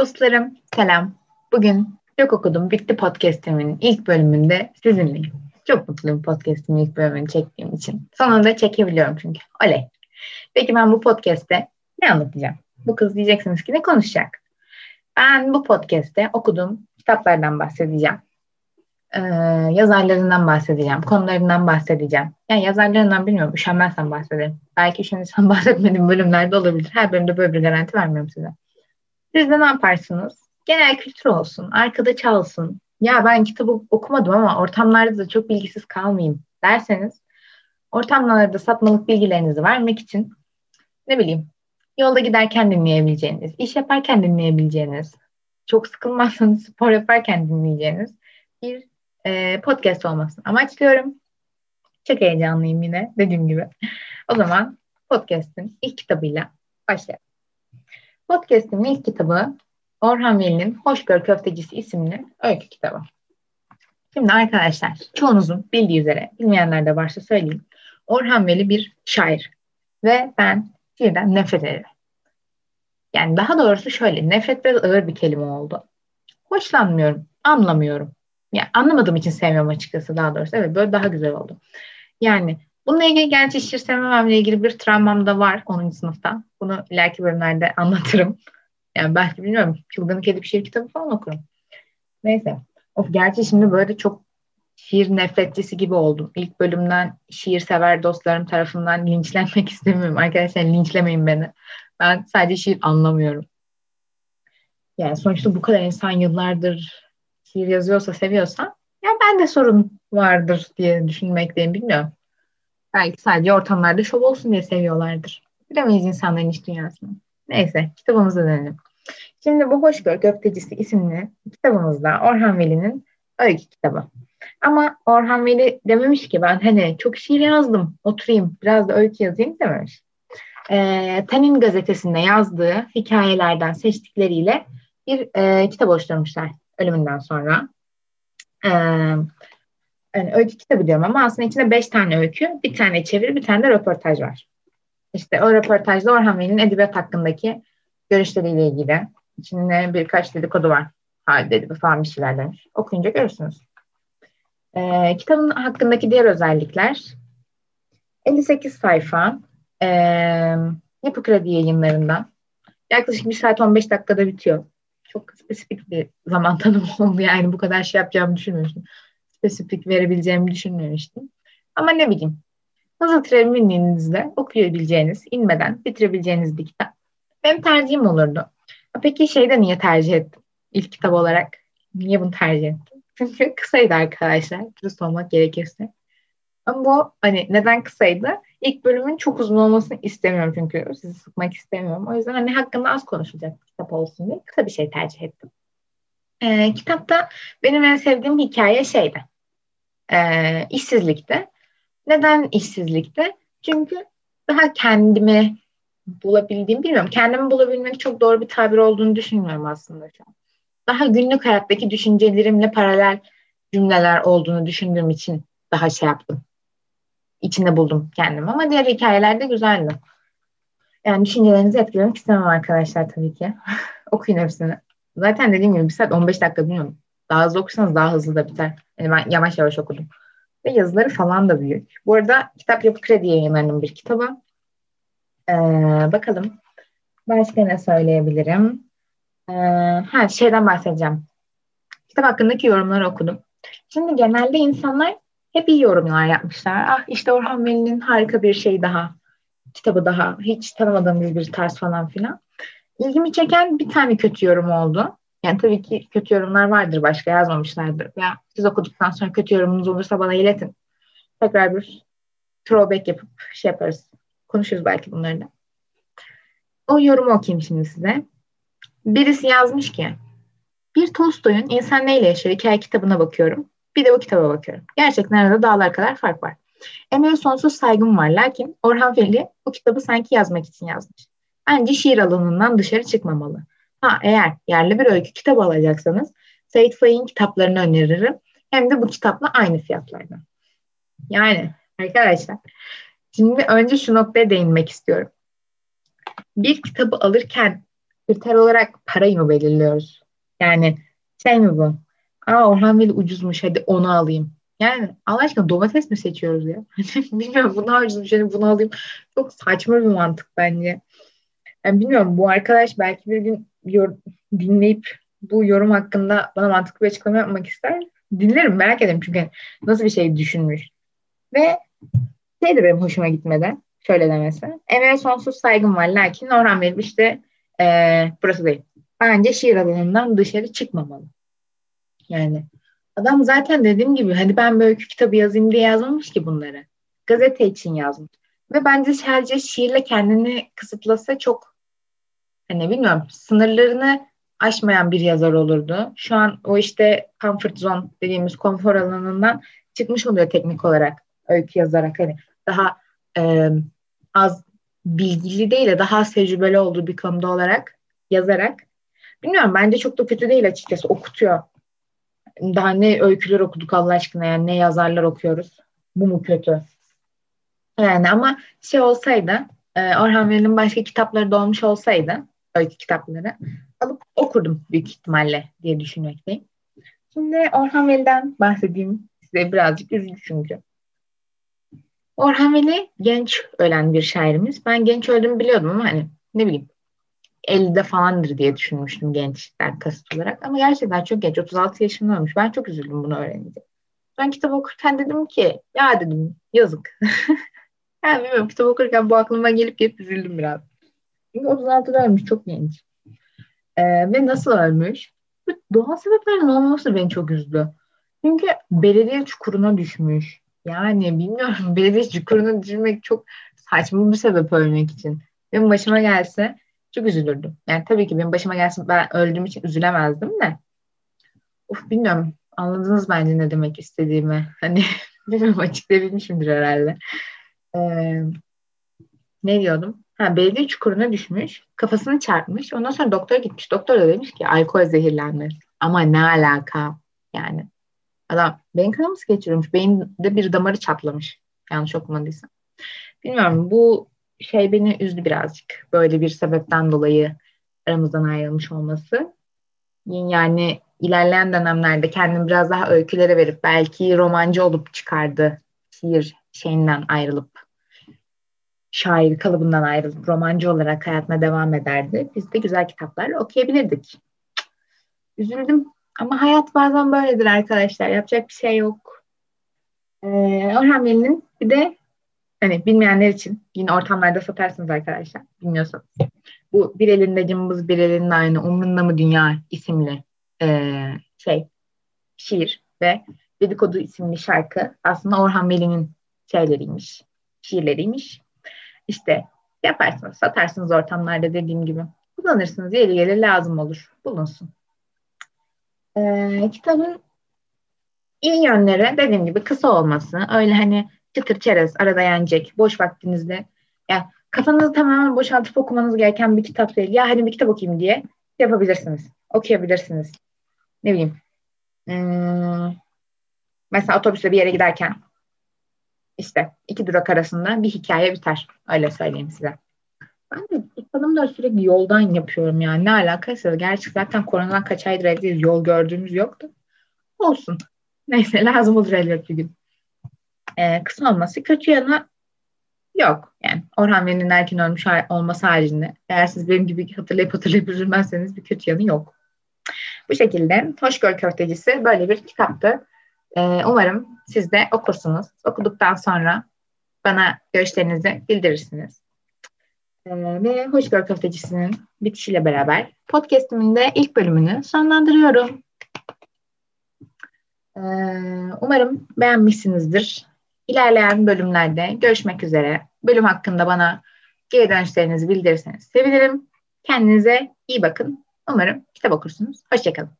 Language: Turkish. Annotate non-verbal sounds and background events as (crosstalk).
Dostlarım selam. Bugün Çok Okudum Bitti podcastimin ilk bölümünde sizinleyim. Çok mutluyum podcastimin ilk bölümünü çektiğim için. Sonunda çekebiliyorum çünkü. Oley. Peki ben bu podcast'te ne anlatacağım? Bu kız diyeceksiniz ki ne konuşacak? Ben bu podcast'te okuduğum kitaplardan bahsedeceğim. Ee, yazarlarından bahsedeceğim. Konularından bahsedeceğim. Yani yazarlarından bilmiyorum. Üşenmezsem bahsederim. Belki üşenirsem (laughs) bahsetmediğim bölümlerde olabilir. Her bölümde böyle bir garanti vermiyorum size. Siz de ne yaparsınız? Genel kültür olsun, arkada çalsın. Ya ben kitabı okumadım ama ortamlarda da çok bilgisiz kalmayayım derseniz ortamlarda satmalık bilgilerinizi vermek için ne bileyim yolda giderken dinleyebileceğiniz, iş yaparken dinleyebileceğiniz, çok sıkılmazsanız spor yaparken dinleyeceğiniz bir e, podcast olmasını amaçlıyorum. Çok heyecanlıyım yine dediğim gibi. O zaman podcast'in ilk kitabıyla başlayalım. Podcast'in ilk kitabı Orhan Veli'nin Hoşgör Köftecisi isimli öykü kitabı. Şimdi arkadaşlar çoğunuzun bildiği üzere bilmeyenler de varsa söyleyeyim. Orhan Veli bir şair ve ben şiirden nefret ederim. Yani daha doğrusu şöyle nefret biraz ağır bir kelime oldu. Hoşlanmıyorum, anlamıyorum. Yani anlamadığım için sevmiyorum açıkçası daha doğrusu. Evet böyle daha güzel oldu. Yani Bununla ilgili gerçi şiir sevmememle ilgili bir travmam da var 10. sınıfta. Bunu ileriki bölümlerde (laughs) anlatırım. Yani belki bilmiyorum. Çılgınlık edip şiir kitabı falan okurum. Neyse. Of, gerçi şimdi böyle çok şiir nefretçisi gibi oldum. İlk bölümden şiir sever dostlarım tarafından linçlenmek (laughs) istemiyorum. Arkadaşlar linçlemeyin beni. Ben sadece şiir anlamıyorum. Yani sonuçta bu kadar insan yıllardır şiir yazıyorsa, seviyorsa ya ben de sorun vardır diye düşünmekteyim bilmiyorum. Belki sadece ortamlarda şov olsun diye seviyorlardır. Bilemeyiz insanların iş dünyasını. Neyse kitabımıza dönelim. Şimdi bu Hoşgör Köftecisi isimli kitabımızda Orhan Veli'nin öykü kitabı. Ama Orhan Veli dememiş ki ben hani çok şiir yazdım oturayım biraz da öykü yazayım dememiş. E, Tanin gazetesinde yazdığı hikayelerden seçtikleriyle bir e, kitap oluşturmuşlar ölümünden sonra. E, yani öykü kitabı diyorum ama aslında içinde beş tane öykü, bir tane çeviri, bir tane de röportaj var. İşte o röportajda Orhan Veli'nin edebiyat hakkındaki görüşleriyle ilgili. İçinde birkaç dedikodu var. Hal dedi falan bir şeyler demiş. Okuyunca görürsünüz. Ee, kitabın hakkındaki diğer özellikler 58 sayfa e, Yapı Kredi yayınlarından. Yaklaşık 1 saat 15 dakikada bitiyor. Çok spesifik bir zaman tanımı oldu yani bu kadar şey yapacağımı düşünmüyorsun spesifik verebileceğimi düşünmemiştim. Ama ne bileyim hızlı treminliğinizle okuyabileceğiniz, inmeden bitirebileceğiniz bir kitap. Benim tercihim olurdu. Peki şeyde niye tercih ettim? İlk kitap olarak niye bunu tercih ettim? (laughs) Çünkü kısaydı arkadaşlar. Dürüst olmak gerekirse. Ama bu hani neden kısaydı? İlk bölümün çok uzun olmasını istemiyorum çünkü sizi sıkmak istemiyorum. O yüzden hani hakkında az konuşulacak bir kitap olsun diye kısa bir şey tercih ettim. Ee, kitapta benim en sevdiğim hikaye şeydi e, işsizlikte. Neden işsizlikte? Çünkü daha kendimi bulabildiğim bilmiyorum. Kendimi bulabilmek çok doğru bir tabir olduğunu düşünmüyorum aslında şu an. Daha günlük hayattaki düşüncelerimle paralel cümleler olduğunu düşündüğüm için daha şey yaptım. İçinde buldum kendimi ama diğer hikayeler de güzeldi. Yani düşüncelerinizi etkilemek istemem arkadaşlar tabii ki. (laughs) Okuyun hepsini. Zaten dediğim gibi bir saat 15 dakika bilmiyorum. Daha hızlı okursanız daha hızlı da biter. Yani ben yavaş yavaş okudum. Ve yazıları falan da büyük. Bu arada Kitap Yapı Kredi yayınlarının bir kitabı. Ee, bakalım. Başka ne söyleyebilirim? Ee, ha, şeyden bahsedeceğim. Kitap hakkındaki yorumları okudum. Şimdi genelde insanlar hep iyi yorumlar yapmışlar. Ah işte Orhan Veli'nin harika bir şey daha. Kitabı daha. Hiç tanımadığımız bir tarz falan filan. İlgimi çeken bir tane kötü yorum oldu. Yani tabii ki kötü yorumlar vardır başka yazmamışlardır. Ya siz okuduktan sonra kötü yorumunuz olursa bana iletin. Tekrar bir throwback yapıp şey yaparız. Konuşuruz belki bunları da. O yorumu okuyayım şimdi size. Birisi yazmış ki bir Tolstoy'un İnsan Neyle Yaşar hikaye kitabına bakıyorum. Bir de bu kitaba bakıyorum. Gerçekten arada dağlar kadar fark var. Emeğe sonsuz saygım var. Lakin Orhan Veli bu kitabı sanki yazmak için yazmış. Bence şiir alanından dışarı çıkmamalı. Ha eğer yerli bir öykü kitabı alacaksanız Sait Faik'in kitaplarını öneririm. Hem de bu kitapla aynı fiyatlarda. Yani arkadaşlar şimdi önce şu noktaya değinmek istiyorum. Bir kitabı alırken kriter olarak parayı mı belirliyoruz? Yani şey mi bu? Aa Orhan Veli ucuzmuş hadi onu alayım. Yani Allah aşkına domates mi seçiyoruz ya? (laughs) bilmiyorum bunu ucuzmuş hani bunu alayım. Çok saçma bir mantık bence. Yani bilmiyorum bu arkadaş belki bir gün dinleyip bu yorum hakkında bana mantıklı bir açıklama yapmak ister. Dinlerim merak ederim çünkü nasıl bir şey düşünmüş. Ve şey de benim hoşuma gitmedi. Şöyle demesi. Emeğe sonsuz saygım var lakin Orhan Veli işte ee, burası değil. Bence şiir alanından dışarı çıkmamalı. Yani adam zaten dediğim gibi hani ben böyle kitabı yazayım diye yazmamış ki bunları. Gazete için yazmış. Ve bence sadece şiirle kendini kısıtlasa çok hani bilmiyorum sınırlarını aşmayan bir yazar olurdu. Şu an o işte comfort zone dediğimiz konfor alanından çıkmış oluyor teknik olarak öykü yazarak hani daha e, az bilgili değil de daha az tecrübeli olduğu bir konuda olarak yazarak bilmiyorum bence çok da kötü değil açıkçası okutuyor. Daha ne öyküler okuduk Allah aşkına yani ne yazarlar okuyoruz. Bu mu kötü? Yani ama şey olsaydı Orhan Veli'nin başka kitapları da olmuş olsaydı öykü kitapları alıp okurdum büyük ihtimalle diye düşünmekteyim. Şimdi Orhan Veli'den bahsedeyim size birazcık üzücü çünkü. Orhan Veli genç ölen bir şairimiz. Ben genç öldüğümü biliyordum ama hani ne bileyim 50'de falandır diye düşünmüştüm gençler kasıt olarak. Ama gerçekten çok genç. 36 yaşında olmuş. Ben çok üzüldüm bunu öğrenince. Ben kitap okurken dedim ki ya dedim yazık. (laughs) yani bilmiyorum kitap okurken bu aklıma gelip gelip üzüldüm biraz. Çünkü 36'da ölmüş çok genç. Ee, ve nasıl ölmüş? Doğal sebeplerden olmaması beni çok üzdü. Çünkü belediye çukuruna düşmüş. Yani bilmiyorum (laughs) belediye çukuruna düşmek çok saçma bir sebep ölmek için. Benim başıma gelse çok üzülürdüm. Yani tabii ki benim başıma gelse ben öldüğüm için üzülemezdim de. Uf bilmiyorum. Anladınız bence ne demek istediğimi. Hani (laughs) bilmiyorum açıklayabilmişimdir herhalde. Ee, ne diyordum? Ha, belediye çukuruna düşmüş. Kafasını çarpmış. Ondan sonra doktora gitmiş. Doktor da demiş ki alkol zehirlenmesi. Ama ne alaka? Yani adam beyin kanaması geçiriyormuş. Beyinde bir damarı çatlamış. Yanlış okumadıysam. Bilmiyorum bu şey beni üzdü birazcık. Böyle bir sebepten dolayı aramızdan ayrılmış olması. Yani ilerleyen dönemlerde kendini biraz daha öykülere verip belki romancı olup çıkardı. Şiir şeyinden ayrılıp şair kalıbından ayrılıp romancı olarak hayatına devam ederdi. Biz de güzel kitaplar okuyabilirdik. Üzüldüm ama hayat bazen böyledir arkadaşlar. Yapacak bir şey yok. Ee, Orhan Veli'nin bir de hani bilmeyenler için yine ortamlarda satarsınız arkadaşlar. Bilmiyorsanız. Bu bir elinde cımbız bir elinde aynı umrunda mı dünya isimli e, şey şiir ve Dedikodu isimli şarkı aslında Orhan Veli'nin şeyleriymiş, şiirleriymiş. İşte yaparsınız, satarsınız ortamlarda dediğim gibi. Kullanırsınız, yeri gelir lazım olur. Bulunsun. Ee, kitabın iyi yönleri dediğim gibi kısa olması. Öyle hani çıtır çerez arada yenecek boş vaktinizde. Yani kafanızı tamamen boşaltıp okumanız gereken bir kitap değil. Ya hani bir kitap okuyayım diye yapabilirsiniz. Okuyabilirsiniz. Ne bileyim. Hmm, mesela otobüste bir yere giderken işte iki durak arasında bir hikaye biter. Öyle söyleyeyim size. Ben de adımda sürekli yoldan yapıyorum yani. Ne alakaysa. Gerçi zaten koronadan kaç aydır evdeyiz. Yol gördüğümüz yoktu. Olsun. Neyse lazım olur elbet bir gün. Ee, kısa olması kötü yanı yok. Yani Orhan Veli'nin erken ölmüş olması haricinde. Eğer siz benim gibi hatırlayıp hatırlayıp üzülmezseniz bir kötü yanı yok. Bu şekilde Hoşgör Köftecisi böyle bir kitaptı. Ee, umarım siz de okursunuz. Okuduktan sonra bana görüşlerinizi bildirirsiniz. Ee, ve Hoşgör Köftecisi'nin bitişiyle beraber podcastimin de ilk bölümünü sonlandırıyorum. Ee, umarım beğenmişsinizdir. İlerleyen bölümlerde görüşmek üzere. Bölüm hakkında bana geri dönüşlerinizi bildirirseniz sevinirim. Kendinize iyi bakın. Umarım kitap okursunuz. Hoşçakalın.